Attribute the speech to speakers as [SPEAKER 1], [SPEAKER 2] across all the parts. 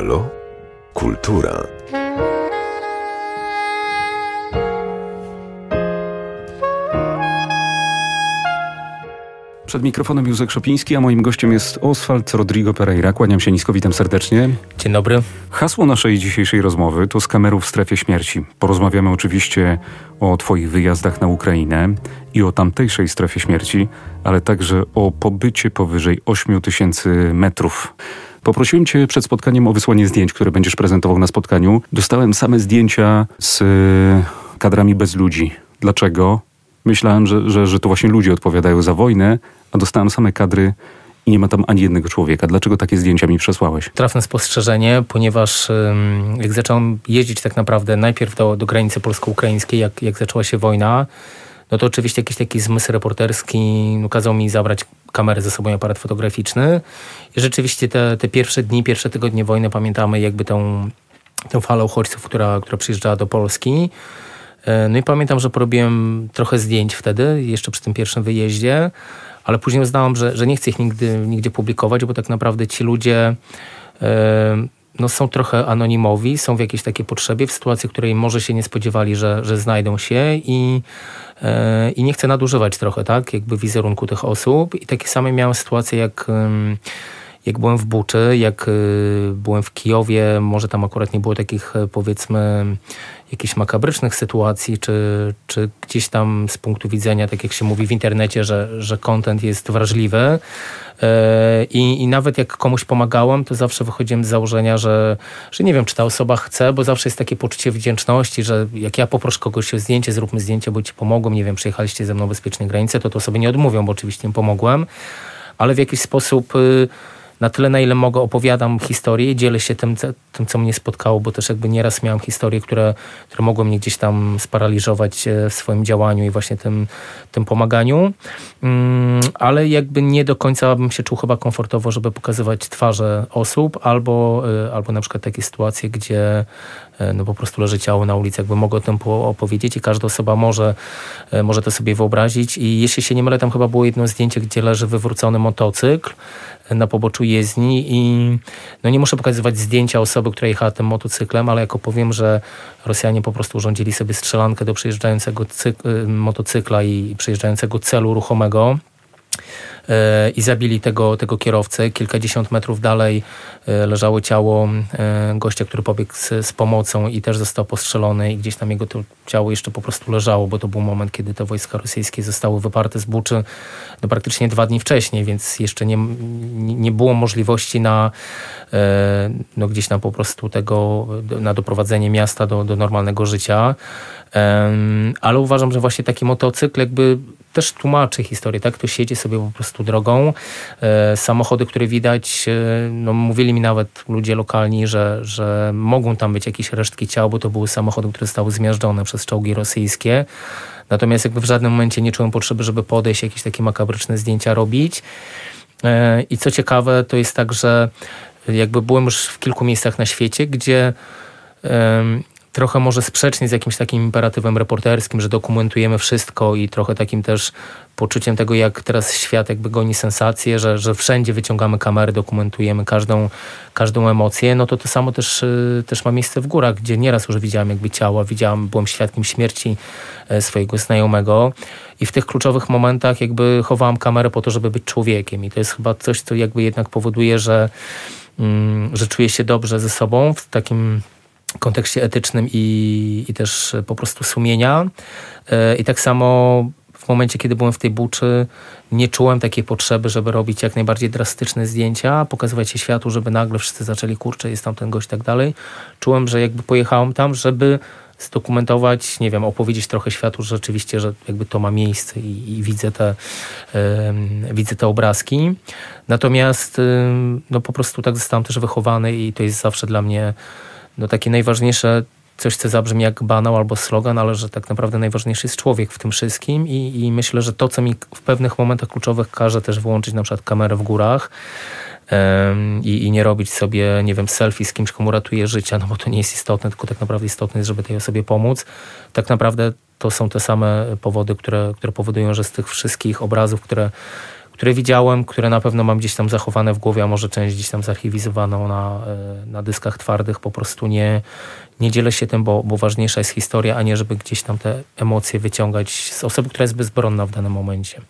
[SPEAKER 1] Halo? Kultura.
[SPEAKER 2] Przed mikrofonem Józef Szopiński, a moim gościem jest Oswald Rodrigo Pereira. Kłaniam się nisko, witam serdecznie.
[SPEAKER 3] Dzień dobry.
[SPEAKER 2] Hasło naszej dzisiejszej rozmowy to z kamerą w strefie śmierci. Porozmawiamy oczywiście o Twoich wyjazdach na Ukrainę i o tamtejszej strefie śmierci, ale także o pobycie powyżej 8 tysięcy metrów. Poprosiłem Cię przed spotkaniem o wysłanie zdjęć, które będziesz prezentował na spotkaniu. Dostałem same zdjęcia z kadrami bez ludzi. Dlaczego? Myślałem, że, że, że to właśnie ludzie odpowiadają za wojnę, a dostałem same kadry i nie ma tam ani jednego człowieka. Dlaczego takie zdjęcia mi przesłałeś?
[SPEAKER 3] Trafne spostrzeżenie, ponieważ jak zacząłem jeździć tak naprawdę najpierw do, do granicy polsko-ukraińskiej, jak, jak zaczęła się wojna, no to oczywiście jakiś taki zmysł reporterski no, kazał mi zabrać kamerę ze sobą, aparat fotograficzny. I rzeczywiście te, te pierwsze dni, pierwsze tygodnie wojny pamiętamy jakby tą, tą falę uchodźców, która, która przyjeżdżała do Polski. E, no i pamiętam, że porobiłem trochę zdjęć wtedy, jeszcze przy tym pierwszym wyjeździe, ale później uznałem, że, że nie chcę ich nigdy, nigdzie publikować, bo tak naprawdę ci ludzie e, no, są trochę anonimowi, są w jakiejś takiej potrzebie, w sytuacji, w której może się nie spodziewali, że, że znajdą się i, e, i nie chcę nadużywać trochę, tak, jakby wizerunku tych osób. I takie same miałem sytuacje, jak jak byłem w Buczy, jak byłem w Kijowie, może tam akurat nie było takich powiedzmy jakichś makabrycznych sytuacji, czy, czy gdzieś tam z punktu widzenia, tak jak się mówi w internecie, że, że content jest wrażliwy. E, I, I nawet jak komuś pomagałem, to zawsze wychodziłem z założenia, że, że nie wiem, czy ta osoba chce, bo zawsze jest takie poczucie wdzięczności, że jak ja poproszę kogoś o zdjęcie, zróbmy zdjęcie, bo ci pomogłem, nie wiem, przejechaliście ze mną bezpiecznie granicę, to to sobie nie odmówią, bo oczywiście im pomogłem, ale w jakiś sposób y, na tyle, na ile mogę, opowiadam historię, dzielę się tym, tym, co mnie spotkało, bo też jakby nieraz miałem historie, które, które mogły mnie gdzieś tam sparaliżować e, w swoim działaniu i właśnie tym, tym pomaganiu. Mm, ale jakby nie do końca bym się czuł chyba komfortowo, żeby pokazywać twarze osób, albo, e, albo na przykład takie sytuacje, gdzie no po prostu leży ciało na ulicy, jakby mogę o tym opowiedzieć i każda osoba może, może to sobie wyobrazić. I jeśli się nie mylę, tam chyba było jedno zdjęcie, gdzie leży wywrócony motocykl na poboczu jezdni i no nie muszę pokazywać zdjęcia osoby, która jechała tym motocyklem, ale jako powiem, że Rosjanie po prostu urządzili sobie strzelankę do przejeżdżającego motocykla i przejeżdżającego celu ruchomego, E, i zabili tego, tego kierowcę. Kilkadziesiąt metrów dalej e, leżało ciało e, gościa, który pobiegł z, z pomocą i też został postrzelony i gdzieś tam jego ciało jeszcze po prostu leżało, bo to był moment, kiedy te wojska rosyjskie zostały wyparte z Buczy no, praktycznie dwa dni wcześniej, więc jeszcze nie, nie było możliwości na no, gdzieś tam po prostu tego, na doprowadzenie miasta do, do normalnego życia. Ale uważam, że właśnie taki motocykl jakby też tłumaczy historię, tak? Ktoś jedzie sobie po prostu drogą. E, samochody, które widać, e, no mówili mi nawet ludzie lokalni, że, że mogą tam być jakieś resztki ciał, bo to były samochody, które zostały zmiażdżone przez czołgi rosyjskie. Natomiast jakby w żadnym momencie nie czułem potrzeby, żeby podejść, jakieś takie makabryczne zdjęcia robić. E, I co ciekawe, to jest tak, że jakby byłem już w kilku miejscach na świecie, gdzie trochę może sprzecznie z jakimś takim imperatywem reporterskim, że dokumentujemy wszystko i trochę takim też poczuciem tego, jak teraz świat jakby goni sensację, że, że wszędzie wyciągamy kamery, dokumentujemy każdą, każdą emocję, no to to samo też, y, też ma miejsce w górach, gdzie nieraz już widziałem jakby ciała, widziałem, byłem świadkiem śmierci e, swojego znajomego i w tych kluczowych momentach jakby chowałam kamerę po to, żeby być człowiekiem i to jest chyba coś, co jakby jednak powoduje, że, mm, że czuję się dobrze ze sobą w takim kontekście etycznym i, i też po prostu sumienia. E, I tak samo w momencie, kiedy byłem w tej buczy, nie czułem takiej potrzeby, żeby robić jak najbardziej drastyczne zdjęcia, pokazywać się światu, żeby nagle wszyscy zaczęli, kurczę, jest tam ten gość i tak dalej. Czułem, że jakby pojechałem tam, żeby zdokumentować, nie wiem, opowiedzieć trochę światu, że rzeczywiście, że jakby to ma miejsce i, i widzę, te, widzę te obrazki. Natomiast no po prostu tak zostałem też wychowany i to jest zawsze dla mnie no takie najważniejsze, coś co zabrzmi jak banał albo slogan, ale że tak naprawdę najważniejszy jest człowiek w tym wszystkim i, i myślę, że to, co mi w pewnych momentach kluczowych każe też włączyć na przykład kamerę w górach, i, i, nie robić sobie, nie wiem, selfie z kimś, komu ratuje życie, no bo to nie jest istotne, tylko tak naprawdę istotne jest, żeby tej osobie pomóc. Tak naprawdę to są te same powody, które, które powodują, że z tych wszystkich obrazów, które które widziałem, które na pewno mam gdzieś tam zachowane w głowie, a może część gdzieś tam zarchiwizowaną na, e, na dyskach twardych. Po prostu nie, nie dzielę się tym, bo, bo ważniejsza jest historia, a nie żeby gdzieś tam te emocje wyciągać z osoby, która jest bezbronna w danym momencie.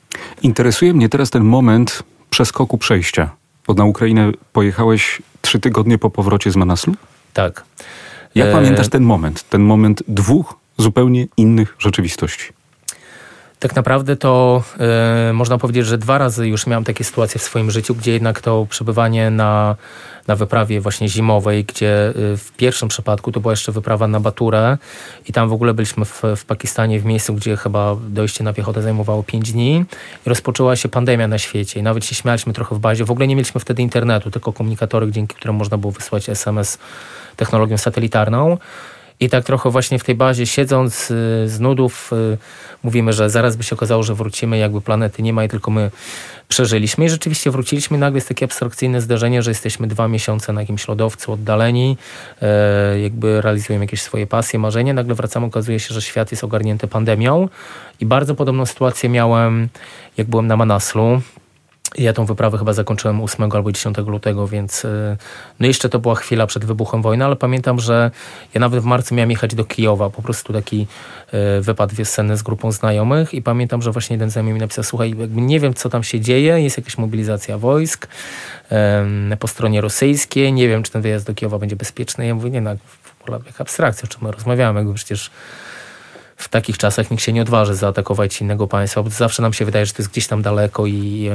[SPEAKER 2] Interesuje mnie teraz ten moment przeskoku przejścia. Bo na Ukrainę pojechałeś trzy tygodnie po powrocie z Manaslu?
[SPEAKER 3] Tak.
[SPEAKER 2] Jak
[SPEAKER 3] e...
[SPEAKER 2] pamiętasz ten moment? Ten moment dwóch zupełnie innych rzeczywistości.
[SPEAKER 3] Tak naprawdę to e, można powiedzieć, że dwa razy już miałem takie sytuacje w swoim życiu, gdzie jednak to przebywanie na, na wyprawie właśnie zimowej, gdzie e, w pierwszym przypadku to była jeszcze wyprawa na Baturę i tam w ogóle byliśmy w, w Pakistanie w miejscu, gdzie chyba dojście na piechotę zajmowało 5 dni i rozpoczęła się pandemia na świecie i nawet się śmialiśmy trochę w bazie. W ogóle nie mieliśmy wtedy internetu, tylko komunikatory, dzięki którym można było wysłać SMS technologią satelitarną. I tak trochę właśnie w tej bazie siedząc y, z nudów y, mówimy, że zaraz by się okazało, że wrócimy, jakby planety nie ma i tylko my przeżyliśmy. I rzeczywiście wróciliśmy. Nagle jest takie abstrakcyjne zdarzenie, że jesteśmy dwa miesiące na jakimś lodowcu oddaleni, e, jakby realizujemy jakieś swoje pasje, marzenia. Nagle wracamy, okazuje się, że świat jest ogarnięty pandemią. I bardzo podobną sytuację miałem, jak byłem na Manaslu. Ja tą wyprawę chyba zakończyłem 8 albo 10 lutego, więc y, no jeszcze to była chwila przed wybuchem wojny, ale pamiętam, że ja nawet w marcu miałem jechać do Kijowa, po prostu taki y, wypad wiosenny z grupą znajomych i pamiętam, że właśnie jeden znajomy mi napisał, słuchaj, nie wiem co tam się dzieje, jest jakaś mobilizacja wojsk po stronie rosyjskiej, nie wiem czy ten wyjazd do Kijowa będzie bezpieczny. Ja mówię, nie no, w ogóle jak abstrakcja, o czym my rozmawiamy, jakby przecież w takich czasach nikt się nie odważy zaatakować innego państwa, bo zawsze nam się wydaje, że to jest gdzieś tam daleko i,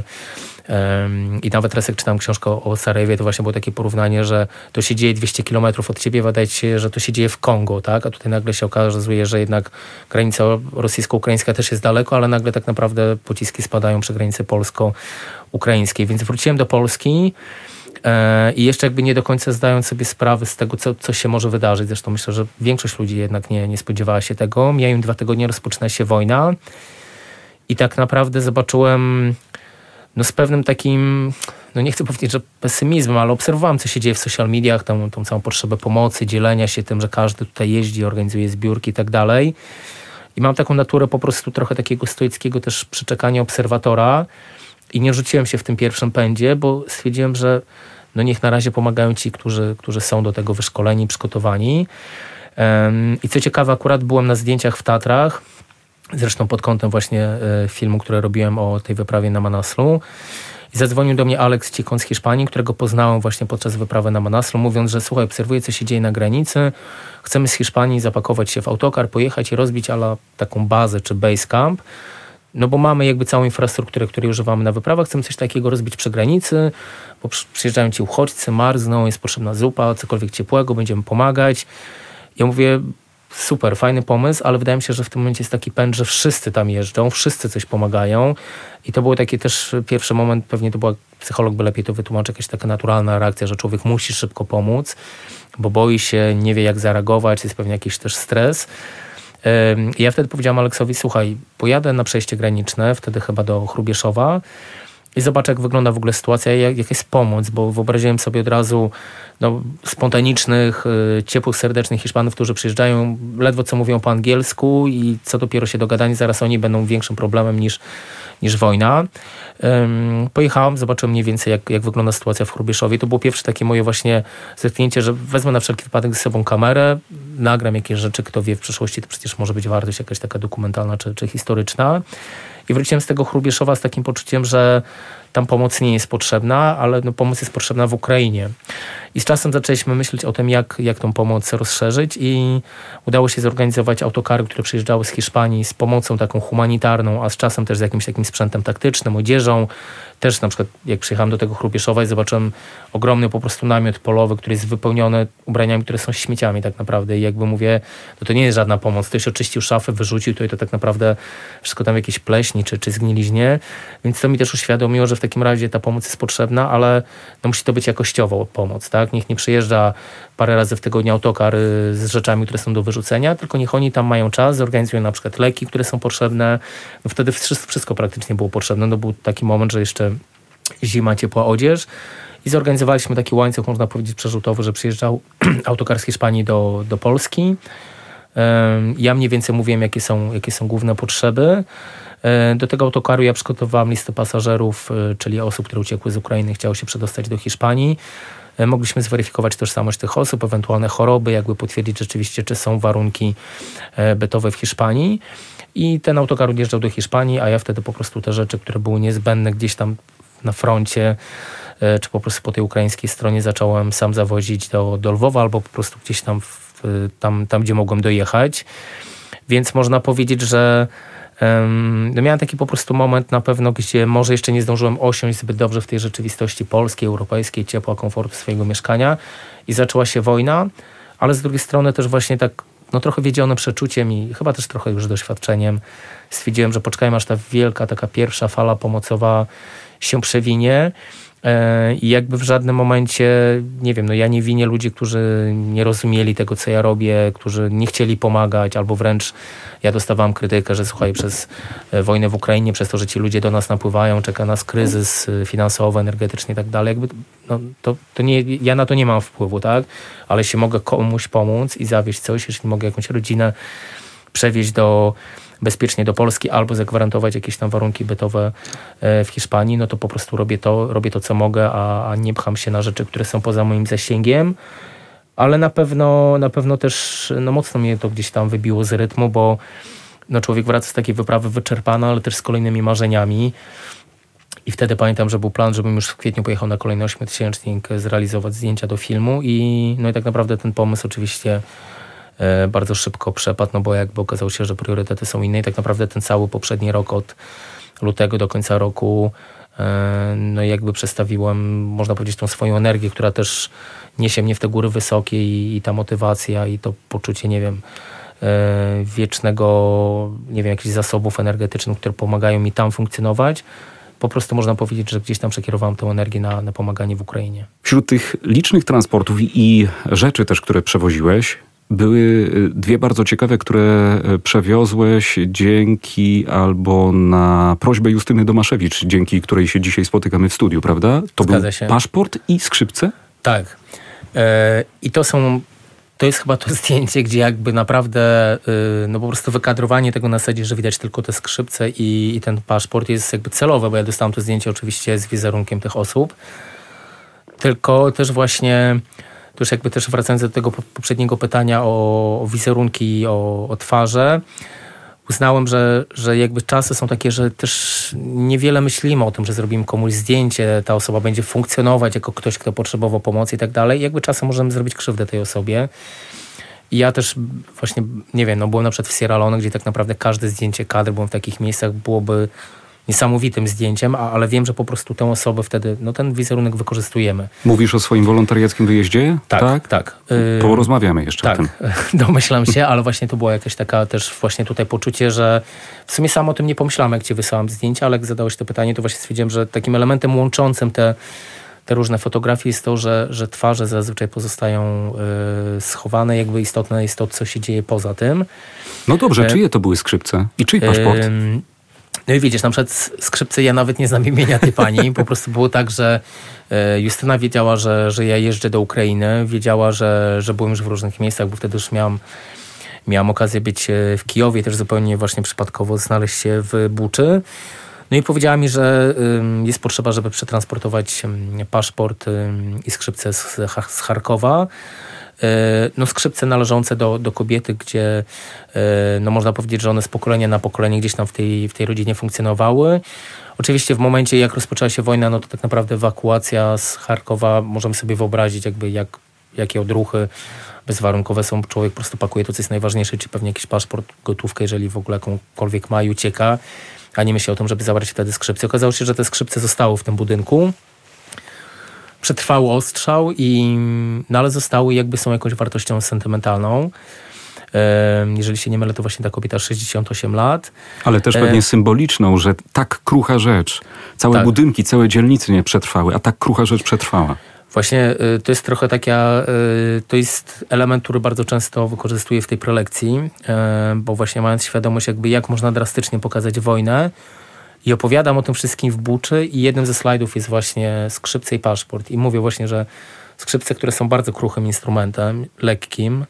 [SPEAKER 3] i nawet raz jak czytam książkę o Sarajewie, to właśnie było takie porównanie, że to się dzieje 200 kilometrów od ciebie, wydaje się, że to się dzieje w Kongo, tak? A tutaj nagle się okazuje, że jednak granica rosyjsko-ukraińska też jest daleko, ale nagle tak naprawdę pociski spadają przy granicy polsko-ukraińskiej. Więc wróciłem do Polski I jeszcze jakby nie do końca zdając sobie sprawy z tego, co, co się może wydarzyć. Zresztą myślę, że większość ludzi jednak nie, nie spodziewała się tego. Mijają dwa tygodnie, rozpoczyna się wojna. I tak naprawdę zobaczyłem no z pewnym takim, no nie chcę powiedzieć, że pesymizmem, ale obserwowałem, co się dzieje w social mediach, tą, tą całą potrzebę pomocy, dzielenia się tym, że każdy tutaj jeździ, organizuje zbiórki i tak dalej. I mam taką naturę po prostu trochę takiego stoickiego też przyczekania obserwatora i nie rzuciłem się w tym pierwszym pędzie, bo stwierdziłem, że no niech na razie pomagają ci, którzy, którzy są do tego wyszkoleni, przygotowani. I co ciekawe, akurat byłem na zdjęciach w Tatrach, zresztą pod kątem właśnie e, filmu, który robiłem o tej wyprawie na Manaslu. I zadzwonił do mnie Alex Cikon z Hiszpanii, którego poznałem właśnie podczas wyprawy na Manaslu, mówiąc, że słuchaj, obserwuję, co się dzieje na granicy. Chcemy z Hiszpanii zapakować się w autokar, pojechać i rozbić ala taką bazę czy base camp no bo mamy jakby całą infrastrukturę, której używamy na wyprawach, chcemy coś takiego rozbić przy granicy, bo przyjeżdżają ci uchodźcy, marzną, jest potrzebna zupa, cokolwiek ciepłego, będziemy pomagać. Ja mówię, super, fajny pomysł, ale wydaje mi się, że w tym momencie jest taki pęd, że wszyscy tam jeżdżą, wszyscy coś pomagają. I to był taki też pierwszy moment, pewnie to była, psycholog by lepiej to wytłumaczył, jakaś taka naturalna reakcja, że człowiek musi szybko pomóc, bo boi się, nie wie jak zareagować, jest pewnie jakiś też stres. Ja wtedy powiedziałam Aleksowi, słuchaj, pojadę na przejście graniczne, wtedy chyba do Chrubieszowa i zobaczę, jak wygląda w ogóle sytuacja, jak, jak jest pomoc, bo wyobraziłem sobie od razu no, spontanicznych, y, ciepłych, serdecznych Hiszpanów, którzy przyjeżdżają, ledwo co mówią po angielsku i co dopiero się dogadani, zaraz oni będą większym problemem niż, niż wojna. Pojechałem, zobaczyłem mniej więcej, jak, jak wygląda sytuacja w Chrubieszowie. To było pierwsze takie moje właśnie zetknięcie, że wezmę na wszelki wypadek ze sobą kamerę, nagram jakieś rzeczy, kto wie, w przyszłości to przecież może być wartość jakaś taka dokumentalna czy, czy historyczna. I wróciłem z tego Chrubieszowa z takim poczuciem, że tam pomoc nie jest potrzebna, ale no, pomoc jest potrzebna w Ukrainie. I z czasem zaczęliśmy myśleć o tym, jak, jak tą pomoc rozszerzyć i udało się zorganizować autokary, które przyjeżdżały z Hiszpanii z pomocą taką humanitarną, a z czasem też z jakimś takim sprzętem taktycznym, odzieżą. Też na przykład jak przyjechałem do tego Chrubieszowa i zobaczyłem ogromny po prostu namiot polowy, który jest wypełniony ubraniami, które są śmieciami tak naprawdę i jakby mówię, no to nie jest żadna pomoc. Ktoś oczyścił szafę, wyrzucił to i to tak naprawdę wszystko tam jakieś pleśni czy, czy zgniliźnie. Więc to mi też uświadomiło, że w takim razie ta pomoc jest potrzebna, ale no musi to być jakościowo pomoc, tak? Niech nie przyjeżdża parę razy w tygodniu autokar y, z rzeczami, które są do wyrzucenia, tylko niech oni tam mają czas, zorganizują na przykład leki, które są potrzebne. No wtedy wszystko praktycznie było potrzebne. No był taki moment, że jeszcze zima, ciepła odzież. I zorganizowaliśmy taki łańcuch, można powiedzieć, przerzutowy, że przyjeżdżał autokar z Hiszpanii do, do Polski. Ja mniej więcej mówiłem, jakie są, jakie są główne potrzeby. E, do tego autokaru ja przygotowałam listę pasażerów, e, czyli osób, które uciekły z Ukrainy, chciały się przedostać do Hiszpanii. E, mogliśmy zweryfikować tożsamość tych osób, ewentualne choroby, jakby potwierdzić rzeczywiście, czy są warunki bytowe w Hiszpanii. I ten autokar odjeżdżał do Hiszpanii, a ja wtedy po prostu te rzeczy, które były niezbędne gdzieś tam na froncie, czy po prostu po tej ukraińskiej stronie zacząłem sam zawozić do, do Lwowa albo po prostu gdzieś tam, w, tam, tam, gdzie mogłem dojechać. Więc można powiedzieć, że no miałem taki po prostu moment na pewno, gdzie może jeszcze nie zdążyłem osiąść zbyt dobrze w tej rzeczywistości polskiej, europejskiej, ciepła, komfortu swojego mieszkania i zaczęła się wojna, ale z drugiej strony też właśnie tak no trochę wiedziony przeczuciem i chyba też trochę już doświadczeniem stwierdziłem, że poczekajmy aż ta wielka taka pierwsza fala pomocowa się przewinie E, I jakby w żadnym momencie, nie wiem, no ja nie winię ludzi, którzy nie rozumieli tego, co ja robię, którzy nie chcieli pomagać, albo wręcz ja dostawałam krytykę, że słuchaj, przez e, wojnę w Ukrainie, przez to, że ci ludzie do nas napływają, czeka nas kryzys e, finansowy, energetyczny i tak dalej, jakby no, to, to nie, ja na to nie mam wpływu, tak? Ale jeśli mogę komuś pomóc i zawieźć coś, jeśli mogę jakąś rodzinę przewieźć do bezpiecznie do Polski albo zagwarantować jakieś tam warunki bytowe e, w Hiszpanii, no to po prostu robię to, robię to co mogę, a, a nie pcham się na rzeczy, które są poza moim zasięgiem. Ale na pewno, na pewno też no mocno mnie to gdzieś tam wybiło z rytmu, bo no człowiek wraca z takiej wyprawy wyczerpany, ale też z kolejnymi marzeniami. I wtedy pamiętam, że był plan, żebym już w kwietniu pojechał na kolejny ośmiotysięcznik zrealizować zdjęcia do filmu i no i tak naprawdę ten pomysł oczywiście bardzo szybko przepadł, no bo jakby okazało się, że priorytety są inne i tak naprawdę ten cały poprzedni rok od lutego do końca roku e, no jakby przestawiłem, można powiedzieć, tą swoją energię, która też niesie mnie w te góry wysokie i, i ta motywacja i to poczucie, nie wiem, e, wiecznego, nie wiem, jakichś zasobów energetycznych, które pomagają mi tam funkcjonować. Po prostu można powiedzieć, że gdzieś tam przekierowałem tę energię na, na pomaganie w Ukrainie.
[SPEAKER 2] Wśród tych licznych transportów i rzeczy też, które przewoziłeś, były y, dwie bardzo ciekawe, które y, przewiozłeś dzięki albo na prośbę Justyny Domaszewicz, dzięki której się dzisiaj spotykamy w studiu, prawda? To Zgadza był się. paszport i skrzypce?
[SPEAKER 3] Tak. E, I to są to jest chyba to zdjęcie, gdzie jakby naprawdę y, no po prostu wykadrowanie tego na zasadzie, że widać tylko te skrzypce i, i, ten paszport jest jakby celowe, bo ja dostałem to zdjęcie oczywiście z wizerunkiem tych osób. Tylko też właśnie to już jakby też wracając do tego poprzedniego pytania o, o wizerunki, o, o twarze, uznałem, że, że jakby czasy są takie, że też niewiele myślimy o tym, że zrobimy komuś zdjęcie, ta osoba będzie funkcjonować jako ktoś, kto potrzebował pomocy i tak dalej. Jakby czasem możemy zrobić krzywdę tej osobie. I ja też właśnie, nie wiem, no byłem na przykład w Sierra Leone, gdzie tak naprawdę każde zdjęcie kadr, byłem w takich miejscach, byłoby niesamowitym zdjęciem, ale wiem, że po prostu tę osobę wtedy, no ten wizerunek wykorzystujemy.
[SPEAKER 2] Mówisz o swoim wolontariackim wyjeździe?
[SPEAKER 3] Tak, tak. tak.
[SPEAKER 2] Porozmawiamy jeszcze
[SPEAKER 3] tak,
[SPEAKER 2] o tym.
[SPEAKER 3] domyślam się, ale właśnie to była jakaś taka też właśnie tutaj poczucie, że w sumie sam o tym nie pomyślałem, jak ci wysłałam zdjęcia, ale jak zadałeś to pytanie, to właśnie stwierdziłem, że takim elementem łączącym te te różne fotografie jest to, że, że twarze zazwyczaj pozostają y, schowane, jakby istotne jest to, co się dzieje poza tym.
[SPEAKER 2] No dobrze, e, czyje to były skrzypce i czyj paszport? Y,
[SPEAKER 3] no i widzisz, na przykład skrzypce ja nawet nie znam imienia tej pani. Po prostu było tak, że e, Justyna wiedziała, że, że ja jeżdżę do Ukrainy. Wiedziała, że, że byłem już w różnych miejscach, bo wtedy już miałam, miałam okazję być e, w Kijowie, też zupełnie właśnie przypadkowo znaleźć się w Buczy. No i powiedziała mi, że jest potrzeba, żeby przetransportować paszport i skrzypce z, z Charkowa. E, no, skrzypce należące do, do kobiety, gdzie e, no, można powiedzieć, że one z pokolenia na pokolenie gdzieś tam w tej, w tej rodzinie funkcjonowały. Oczywiście w momencie, jak rozpoczęła się wojna, no to tak naprawdę ewakuacja z Charkowa, możemy sobie wyobrazić jakby jak, jakie odruchy bezwarunkowe są. Człowiek po prostu pakuje to, co jest najważniejsze, czy pewnie jakiś paszport, gotówkę, jeżeli w ogóle jakąkolwiek ma i ucieka, a nie myśli o tym, żeby zabrać wtedy skrzypce. Okazało się, że te skrzypce zostały w tym budynku przetrwały ostrzał, i, no ale zostały jakby są jakąś wartością sentymentalną. Jeżeli się nie mylę, to właśnie ta kobieta 68 lat.
[SPEAKER 2] Ale też pewnie e... symboliczną, że tak krucha rzecz, całe tak. budynki, całe dzielnice nie przetrwały, a tak krucha rzecz przetrwała.
[SPEAKER 3] Właśnie y, to jest trochę taka, y, to jest element, który bardzo często wykorzystuję w tej prelekcji, bo właśnie mając świadomość jakby jak można drastycznie pokazać wojnę, i opowiadam o tym wszystkim w Buczy i jednym ze slajdów jest właśnie skrzypce i paszport. I mówię właśnie, że skrzypce, które są bardzo kruchym instrumentem, lekkim,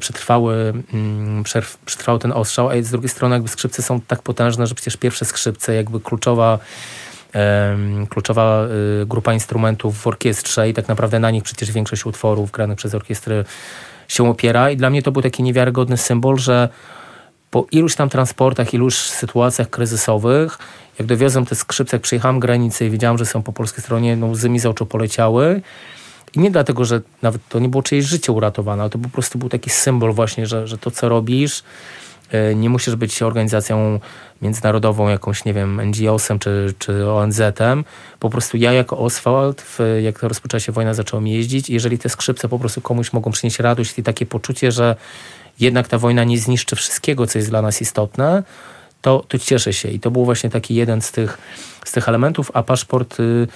[SPEAKER 3] przetrwały, mm, przetrwał ten ostrzał, a z drugiej strony jakby skrzypce są tak potężne, że przecież pierwsze skrzypce, jakby kluczowa kluczowa y, grupa instrumentów w orkiestrze i tak naprawdę na nich przecież większość utworów granych przez orkiestry się opiera i dla mnie to był taki niewiarygodny symbol, że po iluś tam transportach, iluś sytuacjach kryzysowych, jak dowiozłem te skrzypce, jak przejechałem granicę i wiedziałem, że są po polskiej stronie, no łzy mi z oczu poleciały. I nie dlatego, że nawet to nie było czyjeś życie uratowane, ale to po prostu był taki symbol właśnie, że, że to, co robisz, e, nie musisz być organizacją międzynarodową, jakąś, nie wiem, NGO-sem czy, czy ONZ-em. Po prostu ja jako Oswald, w, jak rozpoczęła się wojna, zacząłem jeździć i jeżeli te skrzypce po prostu komuś mogą przynieść radość i takie poczucie, że jednak ta wojna nie zniszczy wszystkiego, co jest dla nas istotne, to, to cieszę się. I to był właśnie taki jeden z tych, z tych elementów, a paszport y,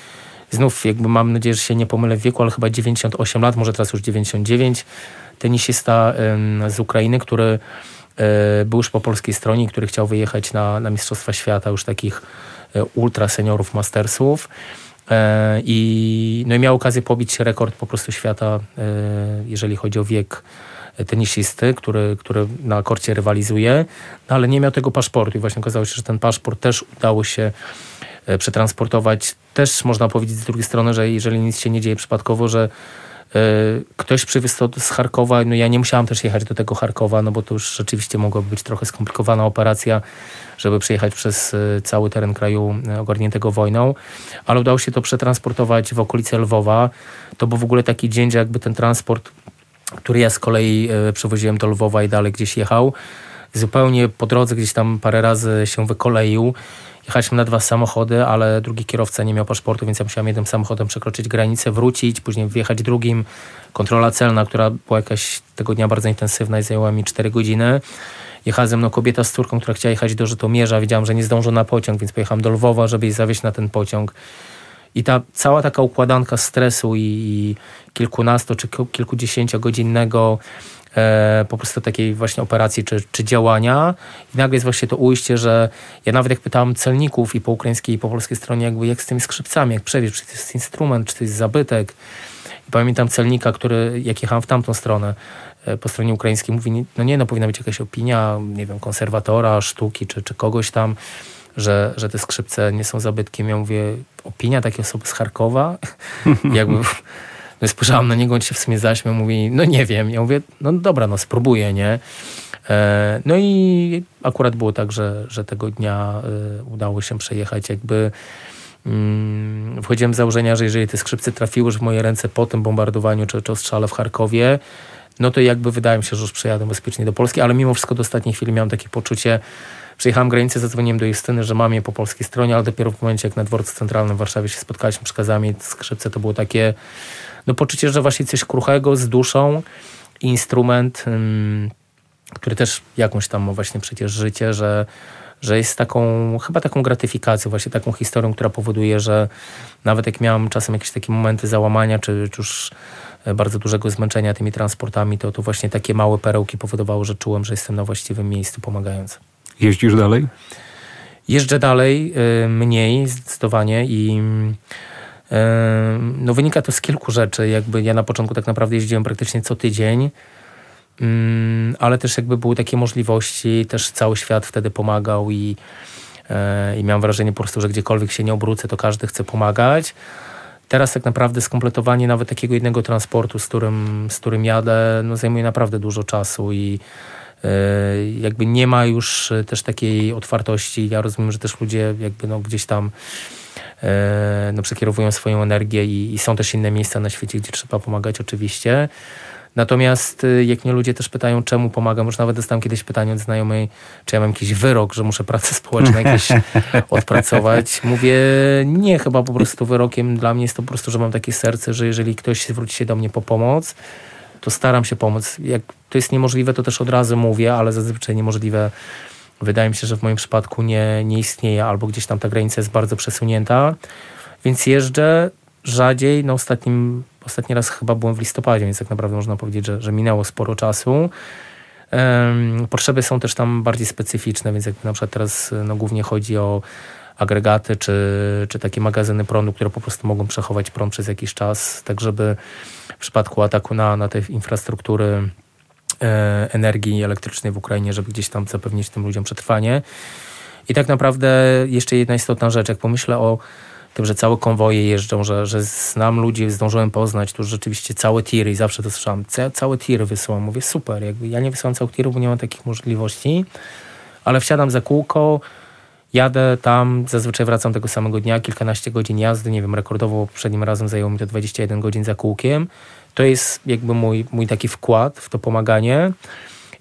[SPEAKER 3] znów jakby mam nadzieję, że się nie pomylę w wieku, ale chyba 98 lat, może teraz już 99, tenisista z Ukrainy, który y, był już po polskiej stronie, który chciał wyjechać na, na Mistrzostwa Świata już takich y, ultra seniorów mastersów. Y, I, no i miał okazję pobić rekord po prostu świata, y, jeżeli chodzi o wiek tenisisty, który, który na korcie rywalizuje, no ale nie miał tego paszportu i właśnie okazało się, że ten paszport też udało się e, przetransportować. Też można powiedzieć z drugiej strony, że jeżeli nic się nie dzieje przypadkowo, że e, ktoś przywiózł to z Charkowa, no ja nie musiałam też jechać do tego Charkowa, no bo to już rzeczywiście mogła być trochę skomplikowana operacja, żeby przejechać przez e, cały teren kraju ogarniętego wojną, ale udało się to przetransportować w okolice Lwowa. To był w ogóle taki dzień, że jakby ten transport który ja z kolei e, przewoziłem do Lwowa i dalej gdzieś jechał. Zupełnie po drodze gdzieś tam parę razy się wykoleił. Jechaliśmy na dwa samochody, ale drugi kierowca nie miał paszportu, więc ja musiałem jednym samochodem przekroczyć granicę, wrócić, później wjechać drugim. Kontrola celna, która była jakaś tego dnia bardzo intensywna i zajęła mi 4 godziny. Jechała ze mną kobieta z córką, która chciała jechać do Żytomierza. Wiedziałam, że nie zdążę na pociąg, więc pojechałem do Lwowa, żeby jej zawieźć na ten pociąg. I ta cała taka układanka stresu i, i kilkunasto czy kilkudziesięciogodzinnego e, po prostu takiej właśnie operacji czy, czy działania i nagle jest właśnie to ujście, że ja nawet jak pytałem celników i po ukraińskiej i po polskiej stronie jakby jak z tymi skrzypcami, jak przewieźć, czy to jest instrument, czy to jest zabytek. I pamiętam celnika, który jak jechałem w tamtą stronę, e, po stronie ukraińskiej mówi, no nie, no powinna być jakaś opinia, nie wiem, konserwatora, sztuki, czy, czy kogoś tam, że, że te skrzypce nie są zabytkiem. Ja mówię, opinia takiej osoby z Charkowa? Jakby no spojrzałam na niego, on się w sumie zaśmiał, mówi, no nie wiem. Ja mówię, no dobra, no spróbuję, nie? E, no i akurat było tak, że, że tego dnia e, udało się przejechać jakby mm, wchodziłem z założenia, że jeżeli te skrzypce trafiły już w moje ręce po tym bombardowaniu czy, czy ostrzale w Charkowie, no to jakby wydaje mi się, że już przyjadę bezpiecznie do Polski, ale mimo wszystko do ostatniej chwili miałem takie poczucie, Przejechałem granicę, zadzwoniłem do Justyny, że mam je po polskiej stronie, ale dopiero w momencie, jak na dworcu centralnym w Warszawie się spotkaliśmy przekazami skrzypce, to było takie no, poczucie, że właśnie coś kruchego z duszą, instrument, ym, który też jakąś tam ma właśnie przecież życie, że, że jest taką, chyba taką gratyfikacją, właśnie taką historią, która powoduje, że nawet jak miałem czasem jakieś takie momenty załamania, czy, czy już bardzo dużego zmęczenia tymi transportami, to, to właśnie takie małe perełki powodowały, że czułem, że jestem na właściwym miejscu pomagając.
[SPEAKER 2] Jeździsz dalej?
[SPEAKER 3] Jeżdżę dalej, y, mniej zdecydowanie i y, no wynika to z kilku rzeczy. Jakby ja na początku tak naprawdę jeździłem praktycznie co tydzień, mm, ale też jakby były takie możliwości, też cały świat wtedy pomagał i, y, i miałem wrażenie po prostu, że gdziekolwiek się nie obrócę, to każdy chce pomagać. Teraz tak naprawdę skompletowanie nawet takiego jednego transportu, z którym, z którym jadę, no zajmuje naprawdę dużo czasu i jakby nie ma już e, też takiej otwartości. Ja rozumiem, że też ludzie jakby no gdzieś tam e, no przekierowują swoją energię i, i są też inne miejsca na świecie, gdzie trzeba pomagać oczywiście. Natomiast jak mnie ludzie też pytają, czemu pomagam, już nawet dostałem kiedyś pytanie od znajomej, czy ja mam jakiś wyrok, że muszę pracę społeczną jakieś odpracować. Mówię, nie, chyba po prostu wyrokiem dla mnie jest to po prostu, że mam takie serce, że jeżeli ktoś zwróci się do mnie po pomoc, to staram się pomóc. Jak to jest niemożliwe, to też od razu mówię, ale zazwyczaj niemożliwe wydaje mi się, że w moim przypadku nie, nie istnieje, albo gdzieś tam ta granica jest bardzo przesunięta. Więc jeżdżę rzadziej. No ostatnim, ostatni raz chyba byłem w listopadzie, więc tak naprawdę można powiedzieć, że, że minęło sporo czasu. Potrzeby są też tam bardziej specyficzne, więc jak na przykład teraz no, głównie chodzi o agregaty czy, czy takie magazyny prądu, które po prostu mogą przechować prąd przez jakiś czas, tak żeby w przypadku ataku na, na te infrastruktury e, energii elektrycznej w Ukrainie, żeby gdzieś tam zapewnić tym ludziom przetrwanie. I tak naprawdę jeszcze jedna istotna rzecz, jak pomyślę o tym, że całe konwoje jeżdżą, że, że znam ludzi, zdążyłem poznać, tu rzeczywiście całe tiry i zawsze to słyszałem, całe tiry wysyłam. Mówię, super, jakby ja nie wysyłam całych tirów, bo nie mam takich możliwości, ale wsiadam za kółko, jadę tam, zazwyczaj wracam tego samego dnia, kilkanaście godzin jazdy, nie wiem, rekordowo poprzednim razem zajęło mi to 21 godzin za kółkiem. To jest jakby mój, mój taki wkład w to pomaganie.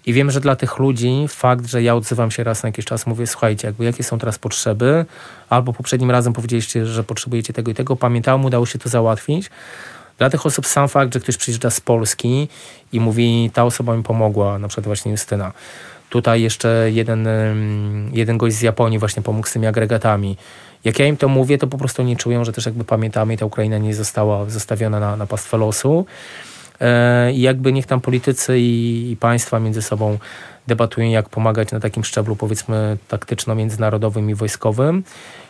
[SPEAKER 3] I wiem, że dla tych ludzi fakt, że ja odzywam się raz na jakiś czas, mówię, słuchajcie, jakby jakie są teraz potrzeby, albo poprzednim razem powiedzieliście, że potrzebujecie tego i tego, pamiętałem, udało się to załatwić. Dla tych osób sam fakt, że ktoś przyjeżdża z Polski i mówi, ta osoba mi pomogła, na przykład właśnie Justyna. Tutaj jeszcze jeden, jeden gość z Japonii właśnie pomógł z tymi agregatami. Jak ja im to mówię, to po prostu nie czują, że też jakby pamiętamy ta Ukraina nie została zostawiona na, na pastwę losu. E, I jakby niech tam politycy i, i państwa między sobą debatują, jak pomagać na takim szczeblu, powiedzmy, taktyczno-międzynarodowym i wojskowym.